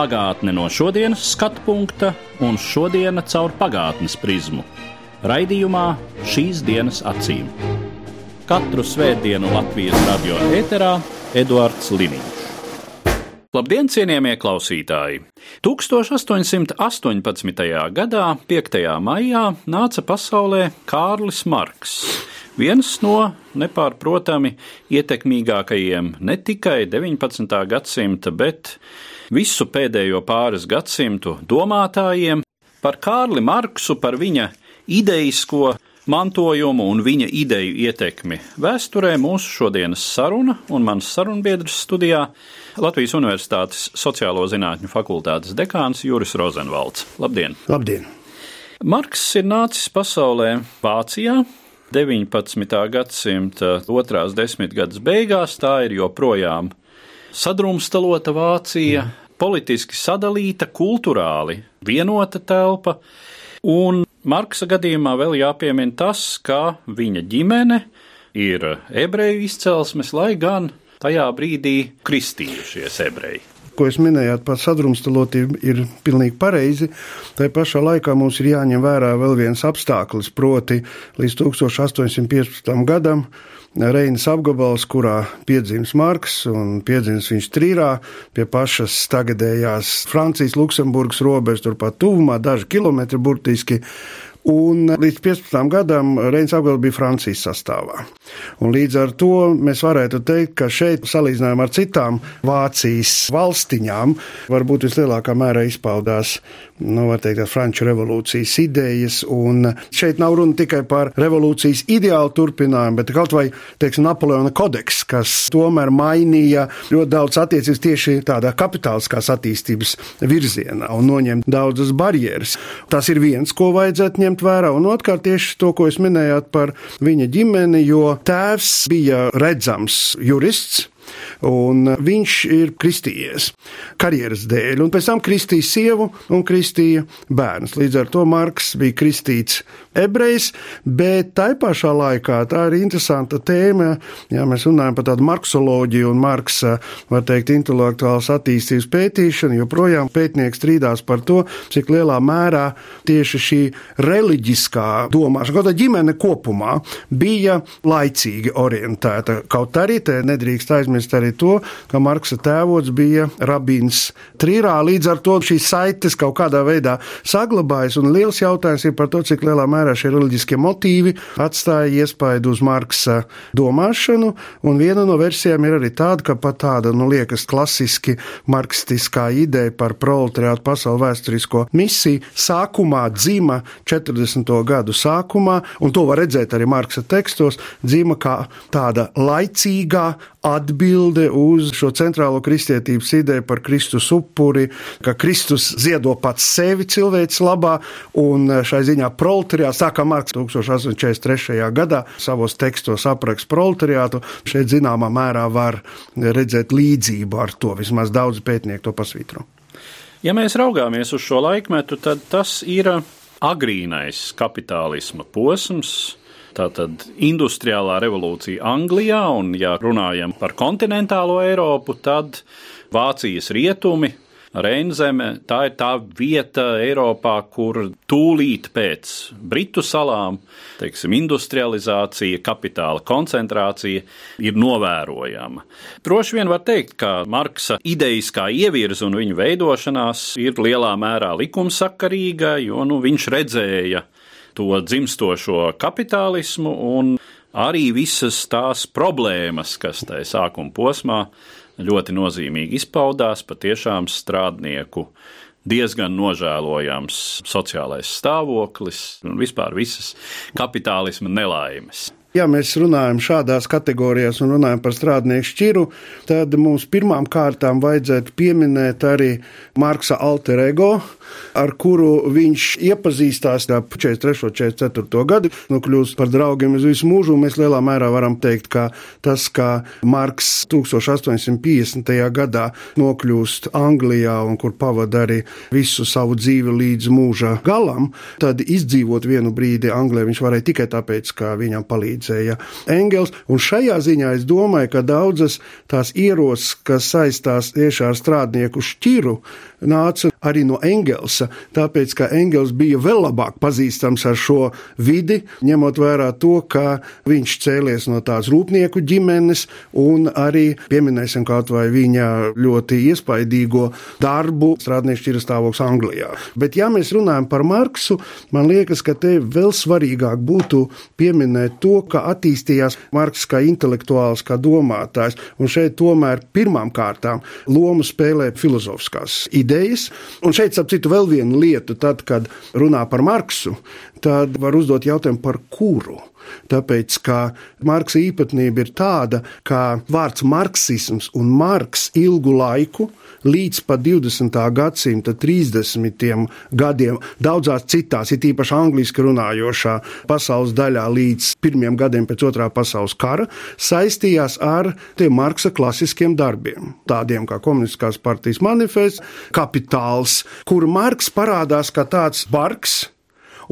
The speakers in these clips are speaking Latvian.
Pagātne no šodienas skatu punkta un šodienas caur pagātnes prizmu. Raidījumā šīs dienas acīm. Katru svētdienu Latvijas radio eterā Eduards Liniņš. Labdien, cienījamie klausītāji! 1818. gadā, 5. maijā, nāca pasaulē Kārlis Marks, viens no nepārprotami ietekmīgākajiem ne tikai 19. gadsimta, bet visu pēdējo pāris gadsimtu domātājiem. Par Kārli Marksu, par viņa idejisko mantojumu un viņa ideju ietekmi vēsturē mūsu šodienas saruna un mans sarunbiedrs studijā Latvijas Universitātes Sociālo zinātņu fakultātes dekāns Juris Rozenvalds. Labdien! Labdien! Marks ir nācis pasaulē Vācijā. 19. gadsimta otrās desmitgades beigās tā ir joprojām sadrumstalota Vācija, politiski sadalīta, kultūrāli vienota telpa, un Marksa gadījumā vēl jāpiemina tas, ka viņa ģimene ir ebreju izcelsmes, lai gan tajā brīdī kristījušies ebreji. Ko jūs minējāt par sadrumstalotību, ir pilnīgi pareizi. Tā pašā laikā mums ir jāņem vērā vēl viens apstākļus, proti, līdz 1815. gadam Reinas apgabals, kurā piedzimis Marks un piedzimis viņš Trīrā pie pašas tagadējās Francijas, Luksemburgas robežas, turpat tuvumā, daži kilometri burtiski. Un līdz 15 gadam Reins apgabals bija Francijas sastāvā. Un līdz ar to mēs varētu teikt, ka šeit, salīdzinājumā ar citām Vācijas valstiņām, varbūt vislielākā mērā izpaudās, nu, var teikt, Franču revolūcijas idejas. Un šeit nav runa tikai par revolūcijas ideālu turpinājumu, bet kaut vai, teiksim, Napoleona kodeks, kas tomēr mainīja ļoti daudz attiecības tieši tādā kapitāliskās attīstības virzienā un noņem daudzas barjeras. Tas ir viens, ko vajadzētu ņemt vērā. Un otrkārt, tieši to, ko jūs minējāt par viņa ģimeni, jo tēvs bija redzams jurists. Un viņš ir kristījies karjeras dēļ, un pēc tam kristīja sievu un kristīja bērnus. Līdz ar to Marks bija kristīts ebrejs, bet tai pašā laikā tā ir interesanta tēma. Ja mēs runājam par tādu marksoloģiju un Marksa, var teikt, intelektuālas attīstības pētīšanu, joprojām pētnieks strīdās par to, cik lielā mērā tieši šī reliģiskā domāšana, kaut kā ģimene kopumā, bija laicīgi orientēta. Kaut arī te nedrīkst aizmirst arī to, ka Marksa tēvots bija rabīns Trīrā, līdz ar to šīs saites kaut kādā veidā saglabājas, un liels jautājums ir par to, cik lielā mērā šie reliģiskie motīvi atstāja iespaidu uz Marksa domāšanu, un viena no versijām ir arī tāda, ka pat tāda, nu, liekas klasiski marksistiskā ideja par proletariātu pasaules vēsturisko misiju sākumā dzima 40. gadu sākumā, un to var redzēt arī Marksa tekstos, dzima kā tāda laicīgā atbilde uz šo centrālo kristietības ideju par Kristus upuri, ka Kristus ziedo pats sevi cilvēks labā, un šai ziņā proletariāts, kā Marks 1843. gadā savos tekstos apraksta proletariātu, šeit zināmā mērā var redzēt līdzību ar to, vismaz daudz pētnieku to pasvītro. Ja mēs raugāmies uz šo laikmetu, tad tas ir agrīnais kapitālisma posms, Tātad industriālā revolūcija Anglijā, un, ja runājam par kontinentālo Eiropu, tad Vācijas rietumi, Reinzeme, tā ir tā vieta Eiropā, kur tūlīt pēc Britu salām, teiksim, industrializācija, kapitāla koncentrācija ir novērojama. Droši vien var teikt, ka Marksa idejiskā ievirza un viņa veidošanās ir lielā mērā likumsakarīga, jo nu, viņš redzēja to dzimstošo kapitālismu un arī visas tās problēmas, kas tajā sākuma posmā ļoti nozīmīgi izpaudās, patiešām strādnieku diezgan nožēlojams sociālais stāvoklis un vispār visas kapitālisma nelaimes. Ja mēs runājam šādās kategorijās un runājam par strādnieku šķiru, tad mums pirmām kārtām vajadzētu pieminēt arī Marksa alter ego, ar kuru viņš iepazīstās ap 43. un 44. gadu, nu kļūst par draugiem uz visu mūžu. Mēs lielā mērā varam teikt, ka tas, ka Marks 1850. gadā nokļūst Anglijā un kur pavada arī visu savu dzīvi līdz mūža galam, tad izdzīvot vienu brīdi Anglijā viņš varēja tikai tāpēc, ka viņam palīdz palīdzēja Engels. Un šajā ziņā es domāju, ka daudzas tās ierosmes, kas saistās tieši ar strādnieku šķiru, nāca arī no Engelsa, tāpēc ka Engels bija vēl labāk pazīstams ar šo vidi, ņemot vērā to, ka viņš cēlies no tās rūpnieku ģimenes un arī pieminēsim kaut vai viņa ļoti iespaidīgo darbu strādnieku šķiras stāvoklis Anglijā. Bet ja mēs runājam par Marksu, man liekas, ka te vēl svarīgāk būtu pieminēt to, kā attīstījās Marks kā intelektuāls, kā domātājs, un šeit tomēr pirmām kārtām lomu spēlē filozofiskās idejas. Un šeit, ap citu, vēl viena lieta, tad, kad runā par Marksu, tad var uzdot jautājumu par kuru. Tāpēc, ka Marksa īpatnība ir tāda, ka vārds marksisms un marks ilgu laiku līdz pat 20. gadsimta 30. gadiem, daudzās citās, it īpaši angliski runājošā pasaules daļā līdz pirmiem gadiem pēc otrā pasaules kara, saistījās ar tiem Marksa klasiskiem darbiem, tādiem kā Komunistiskās partijas manifests, kapitāls, kur Marks parādās kā tāds barks,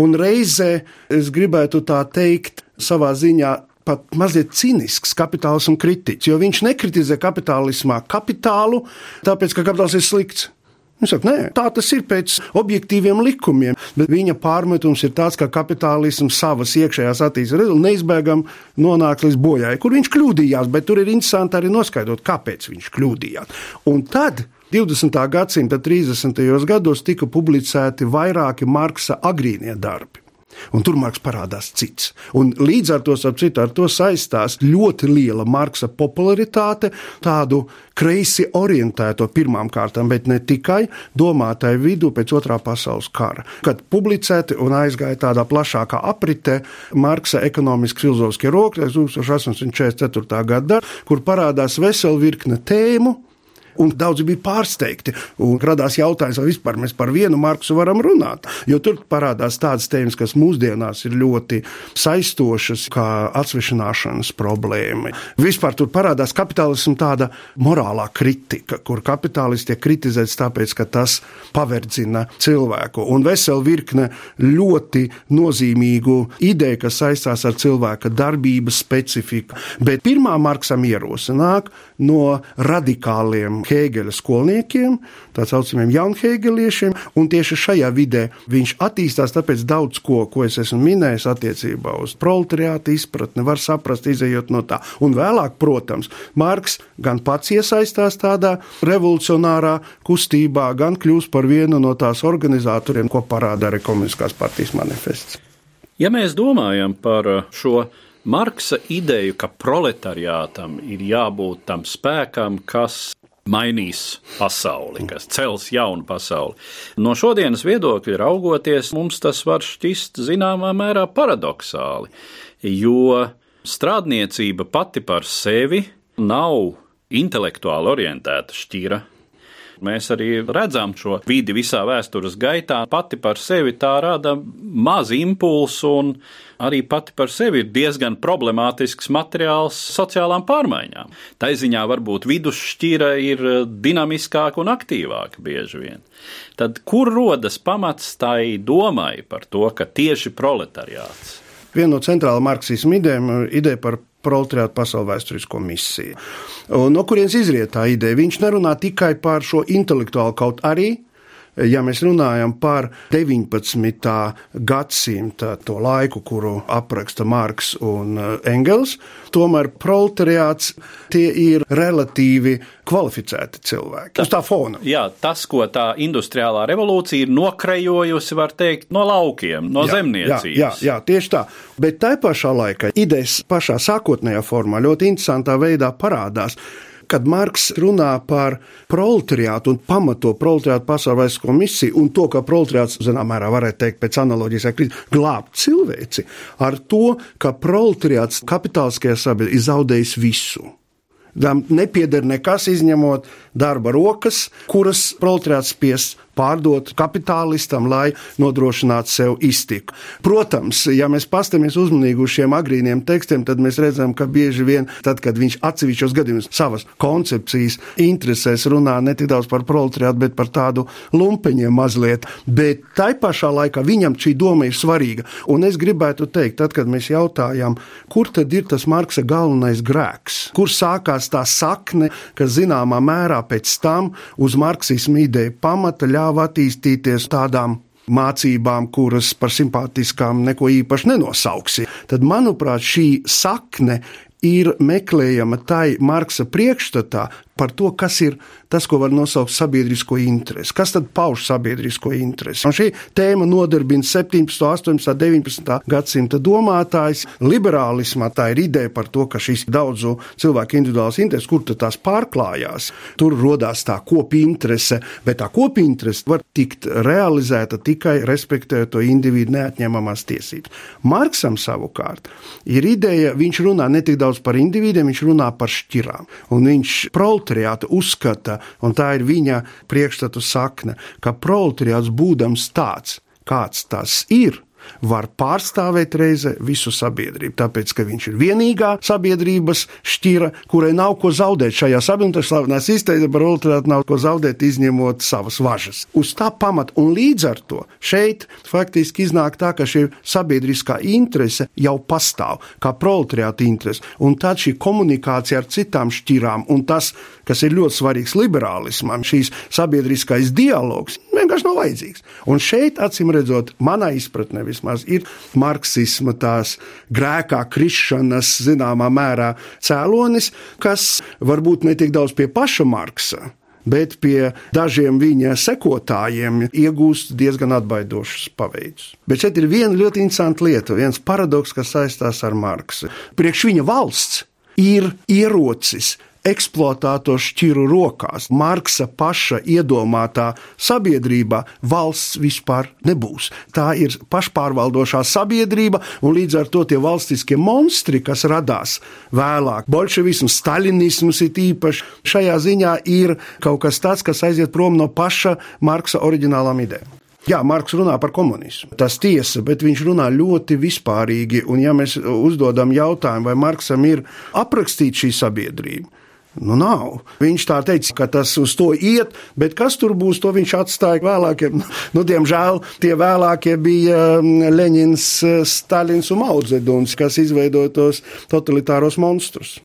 un reizē es gribētu tā teikt, savā ziņā pat mazliet cinisks kapitālisma kritiķis, jo viņš nekritizē kapitālismā kapitālu, tāpēc ka kapitāls ir slikts. Viņš saka, nē, tā tas ir pēc objektīviem likumiem, bet viņa pārmetums ir tāds, ka kapitālisms savas iekšējās attīstības neizbēgami nonāk līdz bojai, kur viņš kļūdījās, bet tur ir interesanti arī noskaidrot, kāpēc viņš kļūdījās. Un tad 20. gadsimta 30. gados tika publicēti vairāki Marksa agrīnie darbi. Un tur Marks parādās cits. Un līdz ar to, citu, ar to saistās ļoti liela Marksa popularitāte, tādu kreisi orientēto pirmām kārtām, bet ne tikai domātāju vidū pēc otrā pasaules kara. Kad publicēti un aizgāja tādā plašākā apritē Marksa ekonomiski filozofiskie rokļi 1844. gadā, kur parādās vesela virkne tēmu, un daudzi bija pārsteigti. Radās jautājums, vai vispār mēs par vienu Marksu varam runāt. Jo tur parādās tādas tēmas, kas mūsdienās ir ļoti saistošas, kā atsvešināšanas problēma. Vispār tur parādās kapitālisma tāda morālā kritika, kur kapitālisti tiek kritizēts tāpēc, ka tas paverdzina cilvēku. Un vesela virkne ļoti nozīmīgu ideju, kas saistās ar cilvēka darbības specifiku. Bet pirmā Marksam ierosina nāk no radikāliem Hēgeļa skolniekiem, tā saucamiem jaunhēgeliešiem, un tieši šajā vidē viņš attīstās, tāpēc daudz ko, ko es esmu minējis attiecībā uz proletariātu izpratni, var saprast, izējot no tā. Un vēlāk, protams, Marks gan pats iesaistās tādā revolucionārā kustībā, gan kļūst par vienu no tās organizatoriem, ko parāda arī Komunistiskās partijas manifests. Ja mēs domājam par šo Marksa ideju, ka proletariātam ir jābūt tam spēkam, kas mainīs pasauli, kas cels jaunu pasauli. No šodienas viedokļa raugoties, mums tas var šķist zināmā mērā paradoxāli, jo strādniecība pati par sevi nav intelektuāli orientēta šķira. Mēs arī redzam šo vidi visā vēstures gaitā. Pati par sevi tā rada maz impulsu un arī pati par sevi ir diezgan problemātisks materiāls sociālām pārmaiņām. Tā ziņā varbūt vidusšķira ir dinamiskāka un aktīvāka bieži vien. Tad kur rodas pamats tai domai par to, ka tieši proletariāts? Viena no centrāla marksisma idejām ir ideja par proletariātu pasaules vēsturisko misiju. No kurienes izriet tā ideja? Viņš nerunā tikai par šo intelektuālu, kaut arī ja mēs runājam par 19. gadsimta to laiku, kuru apraksta Marks un eh, Engels, tomēr proletariāts tie ir relatīvi kvalificēti cilvēki. Tā, uz tā fona. Jā, tas, ko tā industriālā revolūcija ir nokrejojusi, var teikt, no laukiem, no jā, zemniecības. Jā, jā, jā, tieši tā. Bet tai pašā laikā idejas pašā sākotnējā formā ļoti interesantā veidā parādās kad Marks runā par proletariātu un pamato proletariātu pasaulēsko misiju un to, ka proletariāts, zināmā mērā, varētu teikt, pēc analogijas, glābt cilvēci, ar to, ka proletariāts kapitāliskajā sabiedrībā ir zaudējis visu. Tam nepieder nekas izņemot darba rokas, kuras proletariāts spiests pārdot kapitālistam, lai nodrošinātu sev iztiku. Protams, ja mēs paskatāmies uzmanīgi uz šiem agrīniem tekstiem, tad mēs redzam, ka bieži vien, tad, kad viņš atsevišķos gadījumos savas koncepcijas interesēs runā ne tik daudz par proletariātu, bet par tādu lumpeņiem mazliet, bet tai pašā laikā viņam šī doma ir svarīga. Un es gribētu teikt, tad, kad mēs jautājām, kur tad ir tas Marksa galvenais grēks, kur sākās tā sakne, kas zināmā mērā pēc tam uz marksismu ideju pamata ļauj ļāva attīstīties tādām mācībām, kuras par simpātiskām neko īpaši nenosauksi. Tad, manuprāt, šī sakne ir meklējama tai Marksa priekšstatā, par to, kas ir tas, ko var nosaukt sabiedrisko interesi. Kas tad pauž sabiedrisko interesi? Un šī tēma nodarbina 17, 18, 19 gadsimta domātājs. Liberālismā tā ir ideja par to, ka šīs daudzu cilvēku individuālās intereses, kur tās pārklājās, tur rodās tā kopinterese, bet tā kopinterese var tikt realizēta tikai respektējot to individu neatņemamās tiesības. Marksam savukārt ir ideja, viņš runā ne tik daudz par individiem, viņš runā par šķirām. Un viņš proletariātu proletariāta uzskata, un tā ir viņa priekšstatu sakne, ka proletariāts būdams tāds, kāds tas ir, var pārstāvēt reize visu sabiedrību. Tāpēc, ka viņš ir vienīgā sabiedrības šķira, kurai nav ko zaudēt šajā sabiedrībā, slavenās izteiksmes par ultrātu nav ko zaudēt, izņemot savas važas. Uz tā pamata un līdz ar to šeit faktiski iznāk tā, ka šī sabiedriskā interese jau pastāv, kā proletariāta interese, un tad šī komunikācija ar citām šķirām un tas, kas ir ļoti svarīgs liberālismam, šīs sabiedriskais dialogs vienkārši nav vajadzīgs. Un šeit, acīm redzot, manā izpratnē, vismaz ir marksisma tās grēkā krišanas zināmā mērā cēlonis, kas varbūt ne tik daudz pie paša Marksa, bet pie dažiem viņa sekotājiem iegūst diezgan atbaidošus paveidus. Bet šeit ir viena ļoti interesanta lieta, viens paradoks, kas saistās ar Marksu. Priekš viņa valsts ir ierocis, eksploatātoru šķiru rokās, Marksa paša iedomātā sabiedrībā valsts vispār nebūs. Tā ir pašpārvaldošā sabiedrība, un līdz ar to tie valstiskie monstri, kas radās vēlāk, bolševisms, staļinisms ir īpaši, šajā ziņā ir kaut kas tāds, kas aiziet prom no paša Marksa oriģinālām idejām. Jā, Marks runā par komunismu. Tas tiesa, bet viņš runā ļoti vispārīgi. Un, ja mēs uzdodam jautājumu, vai Marksam ir aprakstīta šī sabiedrība, Nu, nav. Viņš tā teica, ka tas uz to iet, bet kas tur būs, to viņš atstāja vēlākiem. Nu, diemžēl tie vēlākie bija mm, Leņņņins, Stalins un Maudzeduns, kas izveidoja tos totalitāros monstrus.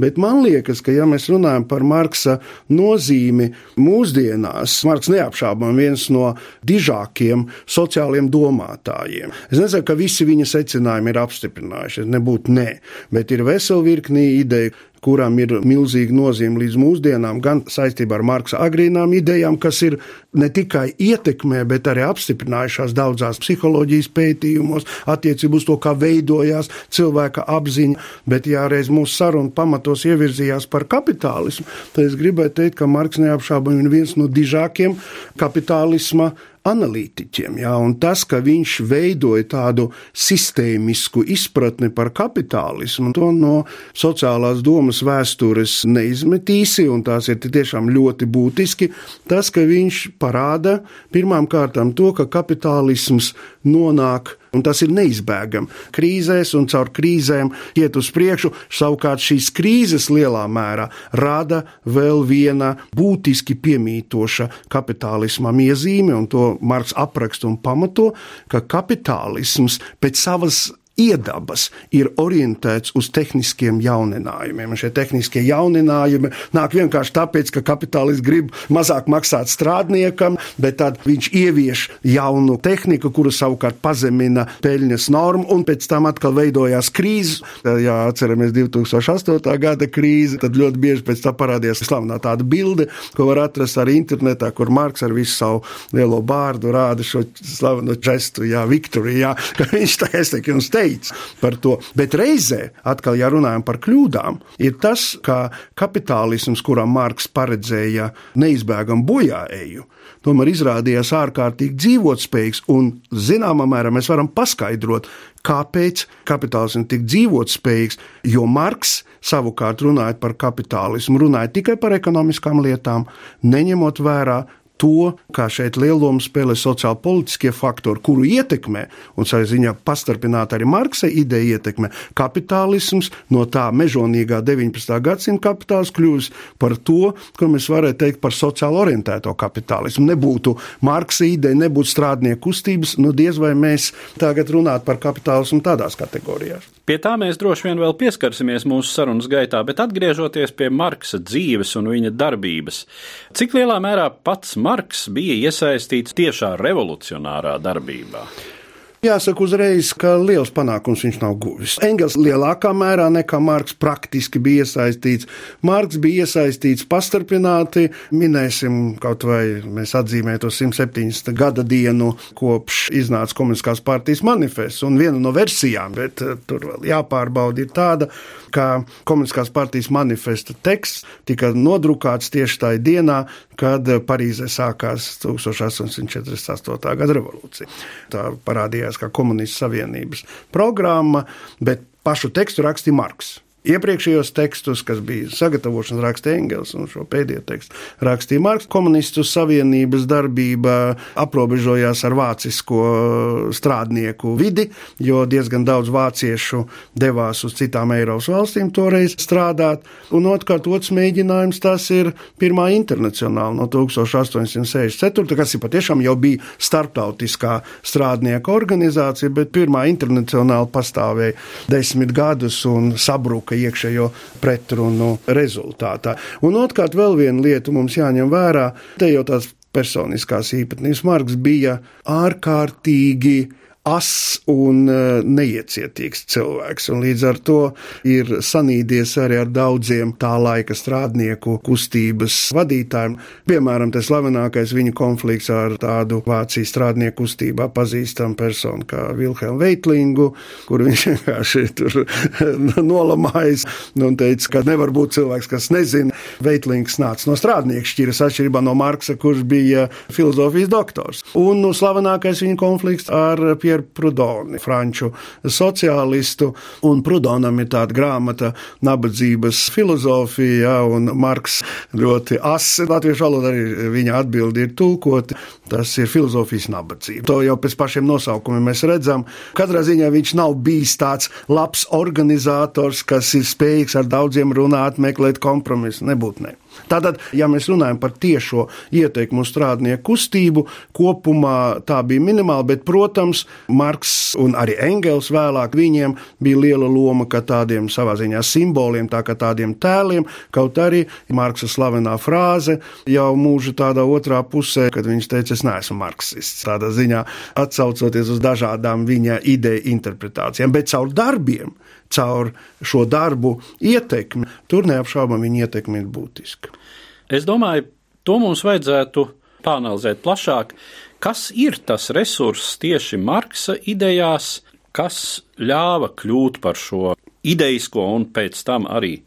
Bet man liekas, ka, ja mēs runājam par Marksa nozīmi mūsdienās, Marks neapšaubām viens no dižākiem sociāliem domātājiem. Es nezinu, ka visi viņa secinājumi ir apstiprinājušies, nebūtu nē, bet ir vesela virknī ideju, kuram ir milzīga nozīme līdz mūsdienām, gan saistībā ar Marksa agrīnām idejām, kas ir ne tikai ietekmē, bet arī apstiprinājušās daudzās psiholoģijas pētījumos, attiecībā uz to, kā veidojās cilvēka apziņa. Bet, ja reiz mūsu saruna pamatos ievirzījās par kapitālismu, tad es gribētu teikt, ka Marks neapšaubāmi ir viens no dižākiem kapitālisma analītiķiem. Jā, un tas, ka viņš veidoja tādu sistēmisku izpratni par kapitālismu, to no sociālās domas vēstures neizmetīsi, un tās ir tiešām ļoti būtiski. Tas, ka viņš parāda pirmām kārtām to, ka kapitālisms nonāk Un tas ir neizbēgami. Krīzēs un caur krīzēm iet uz priekšu. Savukārt šīs krīzes lielā mērā rada vēl viena būtiski piemītoša kapitālismam iezīme, un to Marks apraksta un pamato, ka kapitālisms pēc savas iedabas ir orientēts uz tehniskiem jauninājumiem. Un šie tehniskie jauninājumi nāk vienkārši tāpēc, ka kapitālists grib mazāk maksāt strādniekam, bet tad viņš ievieš jaunu tehniku, kuru savukārt pazemina peļņas normu, un pēc tam atkal veidojās krīzes. Ja atceramies 2008. gada krīzi, tad ļoti bieži pēc tam parādījās slavena tāda bilde, ko var atrast arī internetā, kur Marks ar visu savu lielo bārdu rāda šo slaveno žestu, jā, Viktoriju, jā, ka viņš tā, es teiktu, jums teicu, teica par to. Bet reizē, atkal, ja runājam par kļūdām, ir tas, ka kapitālisms, kuram Marks paredzēja neizbēgam bojāēju, tomēr izrādījās ārkārtīgi dzīvotspējīgs, un zināmā mērā mēs varam paskaidrot, kāpēc kapitālisms ir tik dzīvotspējīgs, jo Marks savukārt runājot par kapitālismu, runāja tikai par ekonomiskām lietām, neņemot vērā to, kā šeit lielu lomu spēlē sociāli politiskie faktori, kuru ietekmē, un savā ziņā pastarpināta arī Marksa ideja ietekmē, kapitālisms no tā mežonīgā 19. gadsimta kapitāls kļūst par to, ko mēs varētu teikt par sociāli orientēto kapitālismu. Nebūtu Marksa ideja, nebūtu strādnieku kustības, nu diez vai mēs tagad runātu par kapitālismu tādās kategorijās. Pie tā mēs droši vien vēl pieskarsimies mūsu sarunas gaitā, bet atgriežoties pie Marksa dzīves un viņa darbības, cik lielā mērā pats Marks bija iesaistīts tiešā revolucionārā darbībā? Jāsaka uzreiz, ka liels panākums viņš nav guvis. Engels lielākā mērā nekā Marks praktiski bija iesaistīts. Marks bija iesaistīts pastarpināti, minēsim kaut vai mēs atzīmējam to 170. gada dienu, kopš iznāca Komunistiskās partijas manifests. Un viena no versijām, bet eh, tur vēl jāpārbauda, ir tāda, ka Komunistiskās partijas manifesta teksts tika nodrukāts tieši tajā dienā, kad Parīzē sākās 1848. gada revolūcija. Tā parādījās kā komunistu savienības programma, bet pašu tekstu rakstīja Marks. Iepriekšējos tekstus, kas bija sagatavošanas rakstīja Engels un šo pēdējo tekstu rakstīja Marks, komunistu savienības darbība aprobežojās ar vācisko strādnieku vidi, jo diezgan daudz vāciešu devās uz citām Eiropas valstīm toreiz strādāt. Un otrkārt, otrs mēģinājums tas ir pirmā internacionāla no 1864, kas ir patiešām jau bija starptautiskā strādnieku organizācija, bet pirmā internacionāla pastāvēja desmit gadus un sabruka ka iekšējo pretrunu rezultātā. Un otrkārt, vēl viena lieta mums jāņem vērā, te jau tās personiskās īpatnības. Marks bija ārkārtīgi ass un e, neiecietīgs cilvēks. Un līdz ar to ir sanīdies arī ar daudziem tā laika strādnieku kustības vadītājiem. Piemēram, tas slavenākais viņa konflikts ar tādu Vācijas strādnieku kustībā pazīstamu personu kā Vilhelmu Veitlingu, kur viņš vienkārši tur nolamājas un teica, ka nevar būt cilvēks, kas nezina. Veitlings nāca no strādnieku šķiras atšķirībā no Marksa, kurš bija filozofijas doktors. Un nu, slavenākais viņa konflikts ar Pierre Pierre Prudoni, franču sociālistu, un Prudonam ir tāda grāmata Nabadzības filozofija, un Marks ļoti asi, latviešu valodā arī viņa atbildi ir tulkoti, tas ir filozofijas nabadzība. To jau pēc pašiem nosaukumiem mēs redzam. Katrā ziņā viņš nav bijis tāds labs organizators, kas ir spējīgs ar daudziem runāt, meklēt kompromisu, nebūtu ne. Tātad, ja mēs runājam par tiešo ieteikumu strādnieku kustību, kopumā tā bija minimāla, bet, protams, Marks un arī Engels vēlāk viņiem bija liela loma kā tādiem savā ziņā simboliem, tā kā tādiem tēliem, kaut arī Marksa slavenā frāze jau mūža tādā otrā pusē, kad viņš teica, es neesmu marksists, tādā ziņā atsaucoties uz dažādām viņa ideju interpretācijām, bet caur darbiem caur šo darbu ietekmi, tur neapšaubām viņa ietekme ir būtiska. Es domāju, to mums vajadzētu pāanalizēt plašāk. Kas ir tas resurss tieši Marksa idejās, kas ļāva kļūt par šo idejisko un pēc tam arī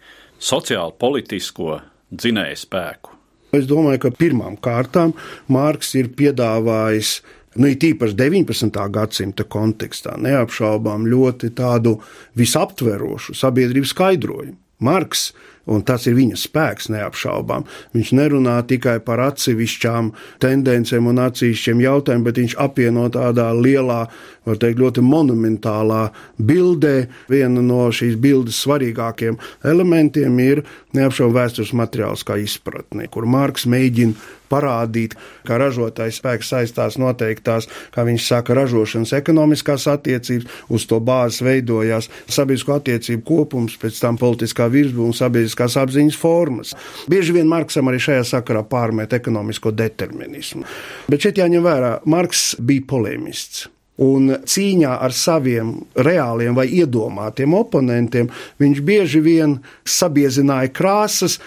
sociāli politisko dzinēju spēku? Es domāju, ka pirmām kārtām Mārks ir piedāvājis nu, it īpaši 19. gadsimta kontekstā, neapšaubām ļoti tādu visaptverošu sabiedrības skaidrojumu. Marks un tas ir viņa spēks neapšaubām. Viņš nerunā tikai par atsevišķām tendencēm un atsevišķiem jautājumiem, bet viņš apvieno tādā lielā, var teikt, ļoti monumentālā bildē. Viena no šīs bildes svarīgākiem elementiem ir neapšaubām vēstures materiāls kā izpratne, kur Marks mēģina parādīt, ka ražotājs spēks saistās noteiktās, kā viņš saka, ražošanas ekonomiskās attiecības, uz to bāzes veidojās sabiedrisko attiecību kopums, pēc tam politiskā virsma un sabiedriskās apziņas formas. Bieži vien Marksam arī šajā sakarā pārmet ekonomisko determinismu. Bet šeit jāņem vērā, Marks bija polēmists. Un cīņā ar saviem reāliem vai iedomātiem oponentiem viņš bieži vien sabiezināja krāsas,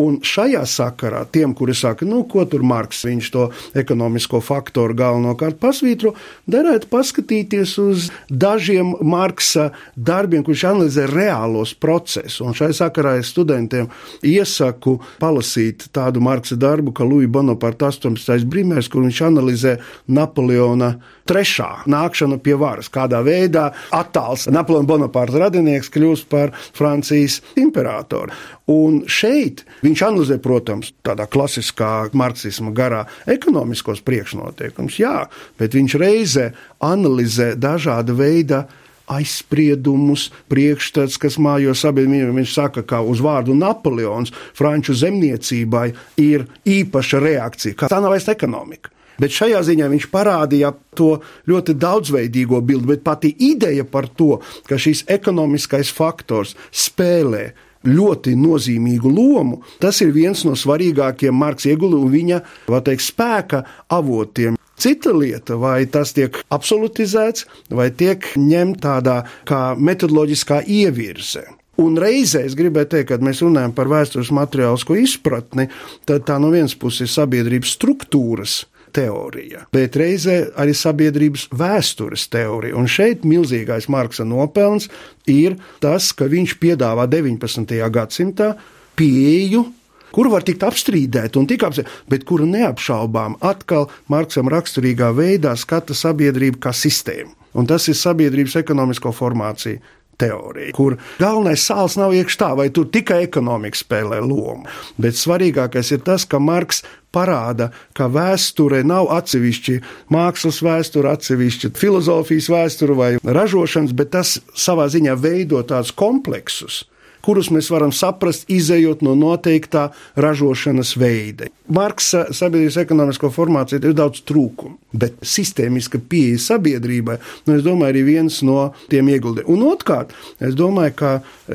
Un šajā sakarā tiem, kuri saka, nu, ko tur Marks, viņš to ekonomisko faktoru galvenokārt pasvītro, derētu paskatīties uz dažiem Marksa darbiem, kurš analizē reālos procesus. Un šai sakarā es studentiem iesaku palasīt tādu Marksa darbu, kā Louis Bonaparte 18. brīmērs, kur viņš analizē Napoleona trešā nākšanu pie varas, kādā veidā attāls Napoleona Bonaparte radinieks kļūst par Francijas imperatoru. Un šeit viņš analizē, protams, tādā klasiskā marksisma garā ekonomiskos priekšnoteikumus, jā, bet viņš reizē analizē dažāda veida aizspriedumus, priekšstats, kas mājo sabiedrību. Viņš saka, ka uz vārdu Napoleons franču zemniecībai ir īpaša reakcija, ka tā nav vairs ekonomika. Bet šajā ziņā viņš parādīja to ļoti daudzveidīgo bildi, bet pati ideja par to, ka šis ekonomiskais faktors spēlē ļoti nozīmīgu lomu. Tas ir viens no svarīgākajiem Marks iegulu un viņa teikt, spēka avotiem. Cita lieta, vai tas tiek absolutizēts, vai tiek ņemts tādā kā metodoloģiskā ievirze. Un reizē es gribēju teikt, kad mēs runājam par vēstures materiālisko izpratni, tad tā no vienas puses ir sabiedrības struktūras teorija, bet reizē arī sabiedrības vēstures teorija. Un šeit milzīgais Marksa nopelns ir tas, ka viņš piedāvā 19. gadsimtā pieeju kuru var tikt apstrīdēta un tik apstrīdēta, bet kura neapšaubām atkal Marksam raksturīgā veidā skata sabiedrību kā sistēmu. Un tas ir sabiedrības ekonomisko formāciju teorija, kur galvenais sāls nav iekšā tā, vai tur tikai ekonomika spēlē lomu. Bet svarīgākais ir tas, ka Marks parāda, ka vēsture nav atsevišķi mākslas vēsture, atsevišķi filozofijas vēsture vai ražošanas, bet tas savā ziņā veido tādus kompleksus kurus mēs varam saprast, izējot no noteiktā ražošanas veida. Marksa sabiedrības ekonomisko formāciju ir daudz trūkumu, bet sistēmiska pieeja sabiedrībai, nu, es domāju, ir viens no tiem ieguldījumiem. Un otrkārt, es domāju, ka,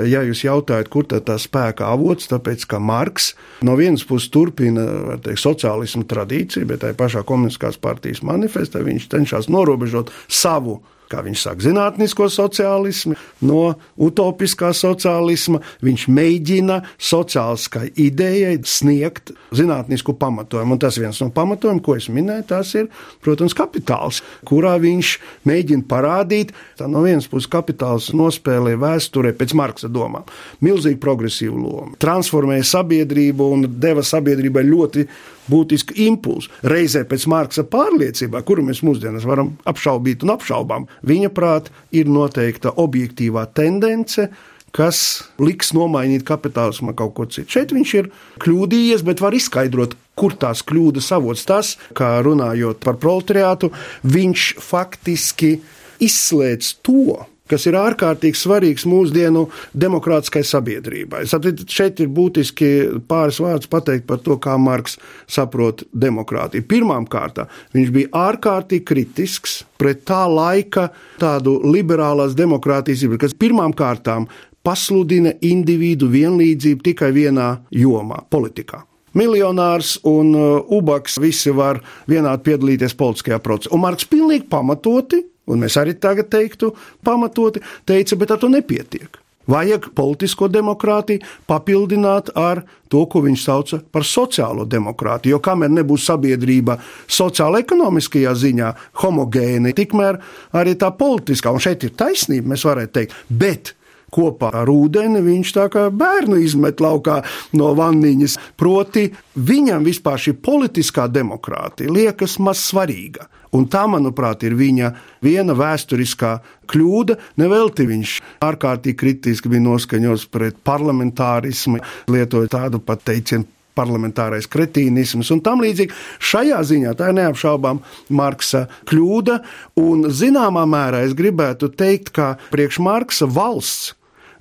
ja jūs jautājat, kur tad tā spēka avots, tāpēc, ka Marks no vienas puses turpina teikt, sociālismu tradīciju, bet tajā pašā komunistiskās partijas manifestā viņš cenšas norobežot savu kā viņš saka, zinātnisko sociālismu, no utopiskā sociālisma. Viņš mēģina sociāliskai idejai sniegt zinātnisku pamatojumu. Un tas viens no pamatojumiem, ko es minēju, tas ir, protams, kapitāls, kurā viņš mēģina parādīt, ka no vienas puses kapitāls nospēlē vēsturē pēc Marksa domām milzīgu progresīvu lomu, transformēja sabiedrību un deva sabiedrībai ļoti būtisku impulsu. Reizē pēc Marksa pārliecībā, kuru mēs mūsdienās varam apšaubīt un apšaubām, viņa prāt ir noteikta objektīvā tendence kas liks nomainīt kapitālismu kaut ko citu. Šeit viņš ir kļūdījies, bet var izskaidrot, kur tās kļūdas avots. Tas, kā runājot par proletariātu, viņš faktiski izslēdz to, kas ir ārkārtīgi svarīgs mūsdienu demokrātiskai sabiedrībai. Tātad šeit ir būtiski pāris vārdus pateikt par to, kā Marks saprot demokrātiju. Pirmkārt, viņš bija ārkārtīgi kritisks pret tā laika tādu liberālās demokrātijas, kas pirmām kārtām pasludina individu vienlīdzību tikai vienā jomā - politikā. Miljonārs un uh, ubaks visi var vienādi piedalīties politiskajā procesā. Un Marks pilnīgi pamatoti un mēs arī tagad teiktu, pamatoti teica, bet ar to nepietiek. Vajag politisko demokrātiju papildināt ar to, ko viņš sauca par sociālo demokrātiju. Jo kamēr nebūs sabiedrība sociāla-ekonomiskajā ziņā homogēna, tikmēr arī tā politiskā, un šeit ir taisnība, mēs varētu teikt, bet kopā ar ūdeni viņš tā kā bērnu izmet laukā no vanniņas. Proti, viņam vispār šī politiskā demokrātija liekas maz svarīga. Un tā, manuprāt, ir viņa viena vēsturiskā kļūda. Nevelti viņš ārkārtīgi kritiski bija noskaņots pret parlamentārismu, lietoja tādu pat teicienu parlamentārais kretīnisms un tam līdzīgi. Šajā ziņā tā ir neapšaubām Marksa kļūda, un zināmā mērā es gribētu teikt, ka priekš Marksa valsts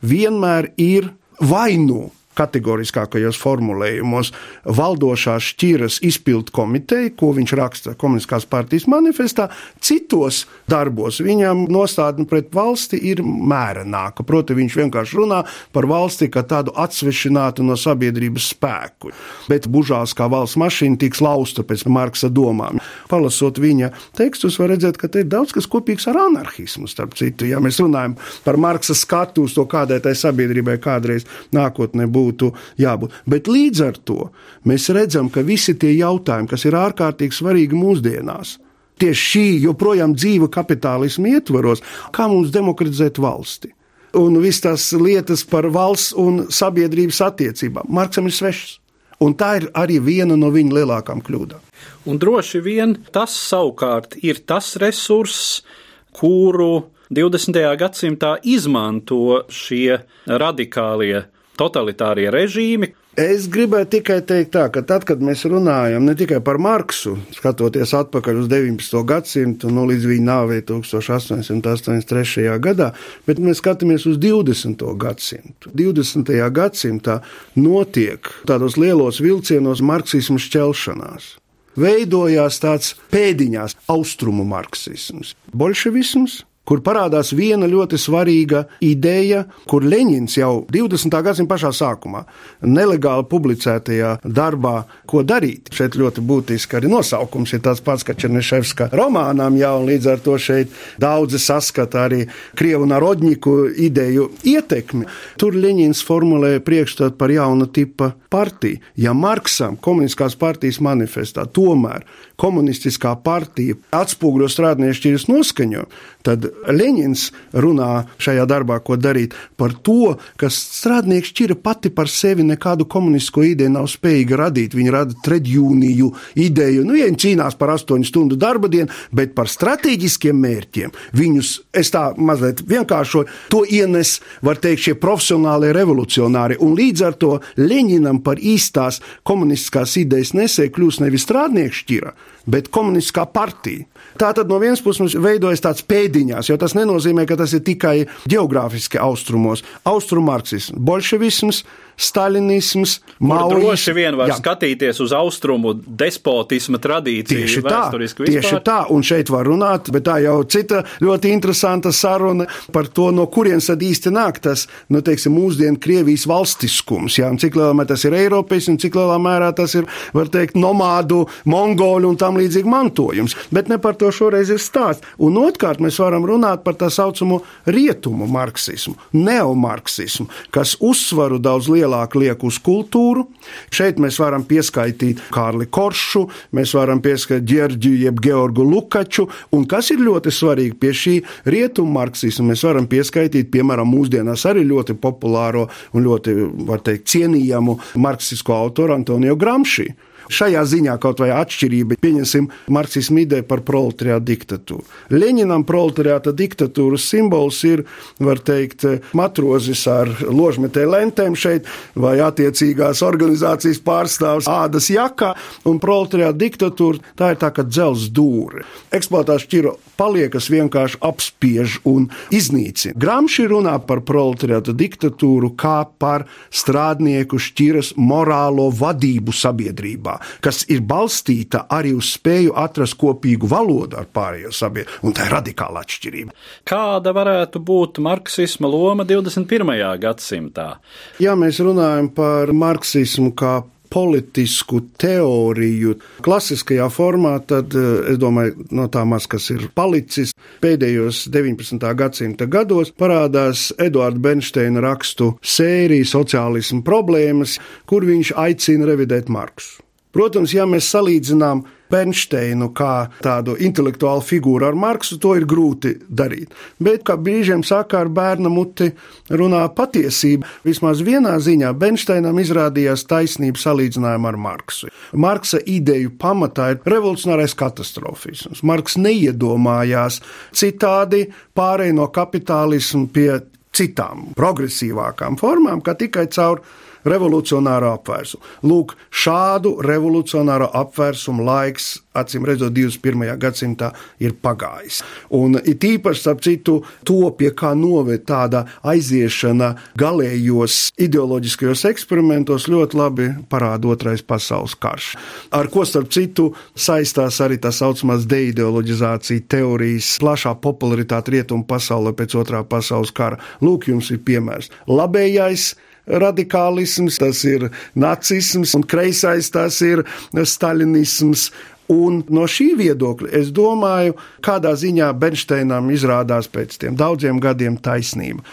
vienmēr ir vainu kategoriskākajos formulējumos valdošās šķiras izpildu komiteja, ko viņš raksta Komunistiskās partijas manifestā, citos darbos viņam nostādne pret valsti ir mērenāka. Proti, viņš vienkārši runā par valsti kā tādu atsvešinātu no sabiedrības spēku. Bet bužās kā valsts mašīna tiks lausta pēc Marksa domām. Palasot viņa tekstus, var redzēt, ka te ir daudz kas kopīgs ar anarchismu. Starp citu, ja mēs runājam par Marksa skatu uz to, kādai tai sabiedrībai kādreiz nākotnē būs būtu jābūt. Bet līdz ar to mēs redzam, ka visi tie jautājumi, kas ir ārkārtīgi svarīgi mūsdienās, tieši šī joprojām dzīva kapitālisma ietvaros, kā mums demokratizēt valsti. Un viss tās lietas par valsts un sabiedrības attiecībām. Marksam ir svešs. Un tā ir arī viena no viņa lielākām kļūdām. Un droši vien tas savukārt ir tas resurss, kuru 20. gadsimtā izmanto šie radikālie totalitārie režīmi, Es gribēju tikai teikt, tā, ka tad, kad mēs runājam ne tikai par Marksu, skatoties atpakaļ uz 19. gadsimtu, nu, līdz viņa nāvei 1883. gadā, bet mēs skatāmies uz 20. gadsimtu. 20. gadsimtā notiek tādos lielos vilcienos marksismu šķelšanās. Veidojās tāds pēdiņās austrumu marksisms, bolševisms, kur parādās viena ļoti svarīga ideja, kur Leņņņins jau 20. gadsimta pašā sākumā nelegāli publicētajā darbā, ko darīt. Šeit ļoti būtiski arī nosaukums ir tāds pats, kā Černeševska romānām, jau līdz ar to šeit daudzi saskata arī Krievu narodņiku ideju ietekmi. Tur Leņņņins formulē priekšstatu par jauna tipa partiju. Ja Marksam komunistiskās partijas manifestā tomēr komunistiskā partija atspoguļo strādnieku noskaņojumu, tad Leņņņins runā šajā darbā, ko darīt par to, ka strādnieks šķira pati par sevi nekādu komunistisko ideju nav spējīga radīt. Viņa rada tredjūniju ideju, nu, viņi cīnās par astoņu stundu darba dienu, bet par strateģiskiem mērķiem viņus, es tā mazliet vienkāršoju, to ienes, var teikt, šie profesionālie revolucionāri. Un līdz ar to Leņņinam par īstās komunistiskās idejas nesēju kļūst nevis strādnieks šķira, bet komunistiskā partija. Tā tad no vienas puses mums veidojas tāds pēdiņās, jo tas nenozīmē, ka tas ir tikai geogrāfiski austrumos. Austrumārksisms, bolševisms, stalinisms, maoisms. Droši vien var jā. skatīties uz austrumu despotisma tradīciju. Tieši tā, tieši tā, un šeit var runāt, bet tā jau cita ļoti interesanta saruna par to, no kurienes tad īsti nāk tas, nu, teiksim, mūsdienu Krievijas valstiskums, jā, un cik lielā mērā tas ir Eiropas, un cik lielā mērā tas ir, var teikt, nomādu, mongoļu un tam līdzīgi mantojums. Bet ne par to šoreiz ir stāsts. Un otrkārt, mēs varam runāt par tā saucamo rietumu marksismu, neomarksismu, kas uzsvaru daudz lielāku lielāku lieku uz kultūru. Šeit mēs varam pieskaitīt Kārli Koršu, mēs varam pieskaitīt Džerģiju jeb Georgu Lukaču, un kas ir ļoti svarīgi pie šī rietumu marksisma, mēs varam pieskaitīt, piemēram, mūsdienās arī ļoti populāro un ļoti, var teikt, cienījamu marksisko autoru Antonio Gramsci. Šajā ziņā kaut vai atšķirība, pieņemsim, marksismu ideju par proletariāta diktatūru. Leņķinam proletariāta diktatūras simbols ir, var teikt, matrozis ar ložmetē lentēm šeit, vai attiecīgās organizācijas pārstāvs ādas jakā, un proletariāta diktatūra tā ir tā kā dzels dūri. Eksploatācija šķiro paliekas vienkārši apspiež un iznīcina. Gramši runā par proletariāta diktatūru kā par strādnieku šķiras morālo vadību sabiedrībā kas ir balstīta arī uz spēju atrast kopīgu valodu ar pārējo sabiedrību, un tā ir radikāla atšķirība. Kāda varētu būt marksisma loma 21. gadsimtā? Ja mēs runājam par marksismu kā politisku teoriju klasiskajā formā, tad eh, es domāju, no tā maz, kas ir palicis pēdējos 19. gadsimta gados, parādās Eduarda Bernsteina rakstu sērija Sociālismu problēmas, kur viņš aicina revidēt Marksu. Protams, ja mēs salīdzinām Bernsteinu kā tādu intelektuālu figūru ar Marksu, to ir grūti darīt. Bet, kā brīžiem saka, ar bērna muti runā patiesība. Vismaz vienā ziņā Bernsteinam izrādījās taisnība salīdzinājumā ar Marksu. Marksa ideju pamatā ir revolucionārais katastrofisms. Marks neiedomājās citādi pārēj no kapitālismu pie citām progresīvākām formām, kā tikai caur revolucionāro apvērsumu. Lūk, šādu revolucionāro apvērsumu laiks, acīm redzot, 21. gadsimtā ir pagājis. Un it īpaši, starp citu, to, pie kā noved tāda aiziešana galējos ideoloģiskajos eksperimentos, ļoti labi parāda otrais pasaules karš. Ar ko, starp citu, saistās arī tā saucamās deideoloģizācija teorijas plašā popularitāte rietumu pasaulē pēc otrā pasaules kara. Lūk, jums ir piemērs. Labējais radikālisms, tas ir nacisms, un kreisais tas ir stalinisms. Un no šī viedokļa es domāju, kādā ziņā Bernsteinam izrādās pēc tiem daudziem gadiem taisnība.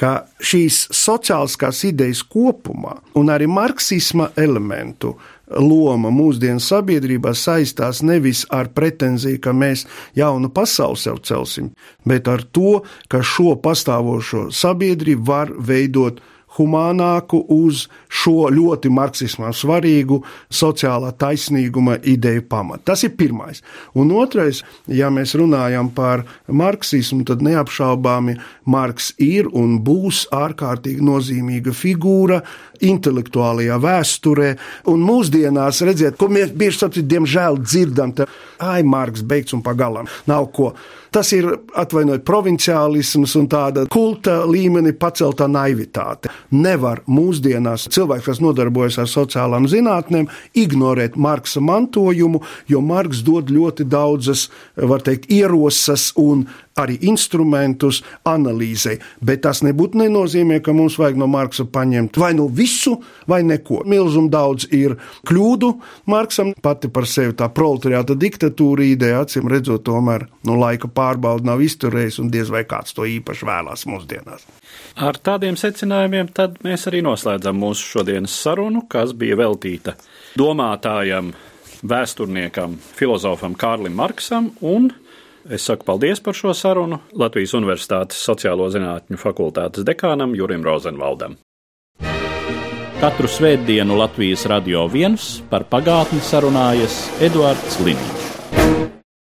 ka šīs sociāliskās idejas kopumā un arī marksisma elementu loma mūsdienu sabiedrībā saistās nevis ar pretenziju, ka mēs jaunu pasauli sev celsim, bet ar to, ka šo pastāvošo sabiedrību var veidot humānāku uz šo ļoti marksismā svarīgu sociālā taisnīguma ideju pamatu. Tas ir pirmais. Un otrais, ja mēs runājam par marksismu, tad neapšaubāmi Marks ir un būs ārkārtīgi nozīmīga figūra intelektuālajā vēsturē. Un mūsdienās, redziet, ko mēs bieži diemžēl dzirdam, ka ai, Marks beigts un pagalam nav ko. Tas ir atvainojiet provinciālisms un tāda kulta līmeni paceltā naivitāte. Nevar mūsdienās cilvēks, kas nodarbojas ar sociālām zinātnēm, ignorēt Marksa mantojumu, jo Marks dod ļoti daudzas, var teikt, ierosas un arī instrumentus analīzei. Bet tas nebūtu nenozīmē, ka mums vajag no Marksa paņemt vai nu visu, vai neko. Milzum daudz ir kļūdu Marksam, pati par sevi tā proletariāta diktatūra ideja, acīm redzot, tomēr no laika pārbauda nav izturējis un diez vai kāds to īpaši vēlās mūsdienās. Ar tādiem secinājumiem tad mēs arī noslēdzam mūsu šodienas sarunu, kas bija veltīta domātājam, vēsturniekam, filozofam Kārlim Marksam un Es saku paldies par šo sarunu Latvijas Universitātes Sociālo zinātņu fakultātes dekānam Jurim Rozenvaldam. Katru svētdienu Latvijas radio viens par pagātni sarunājas Eduards Līniju.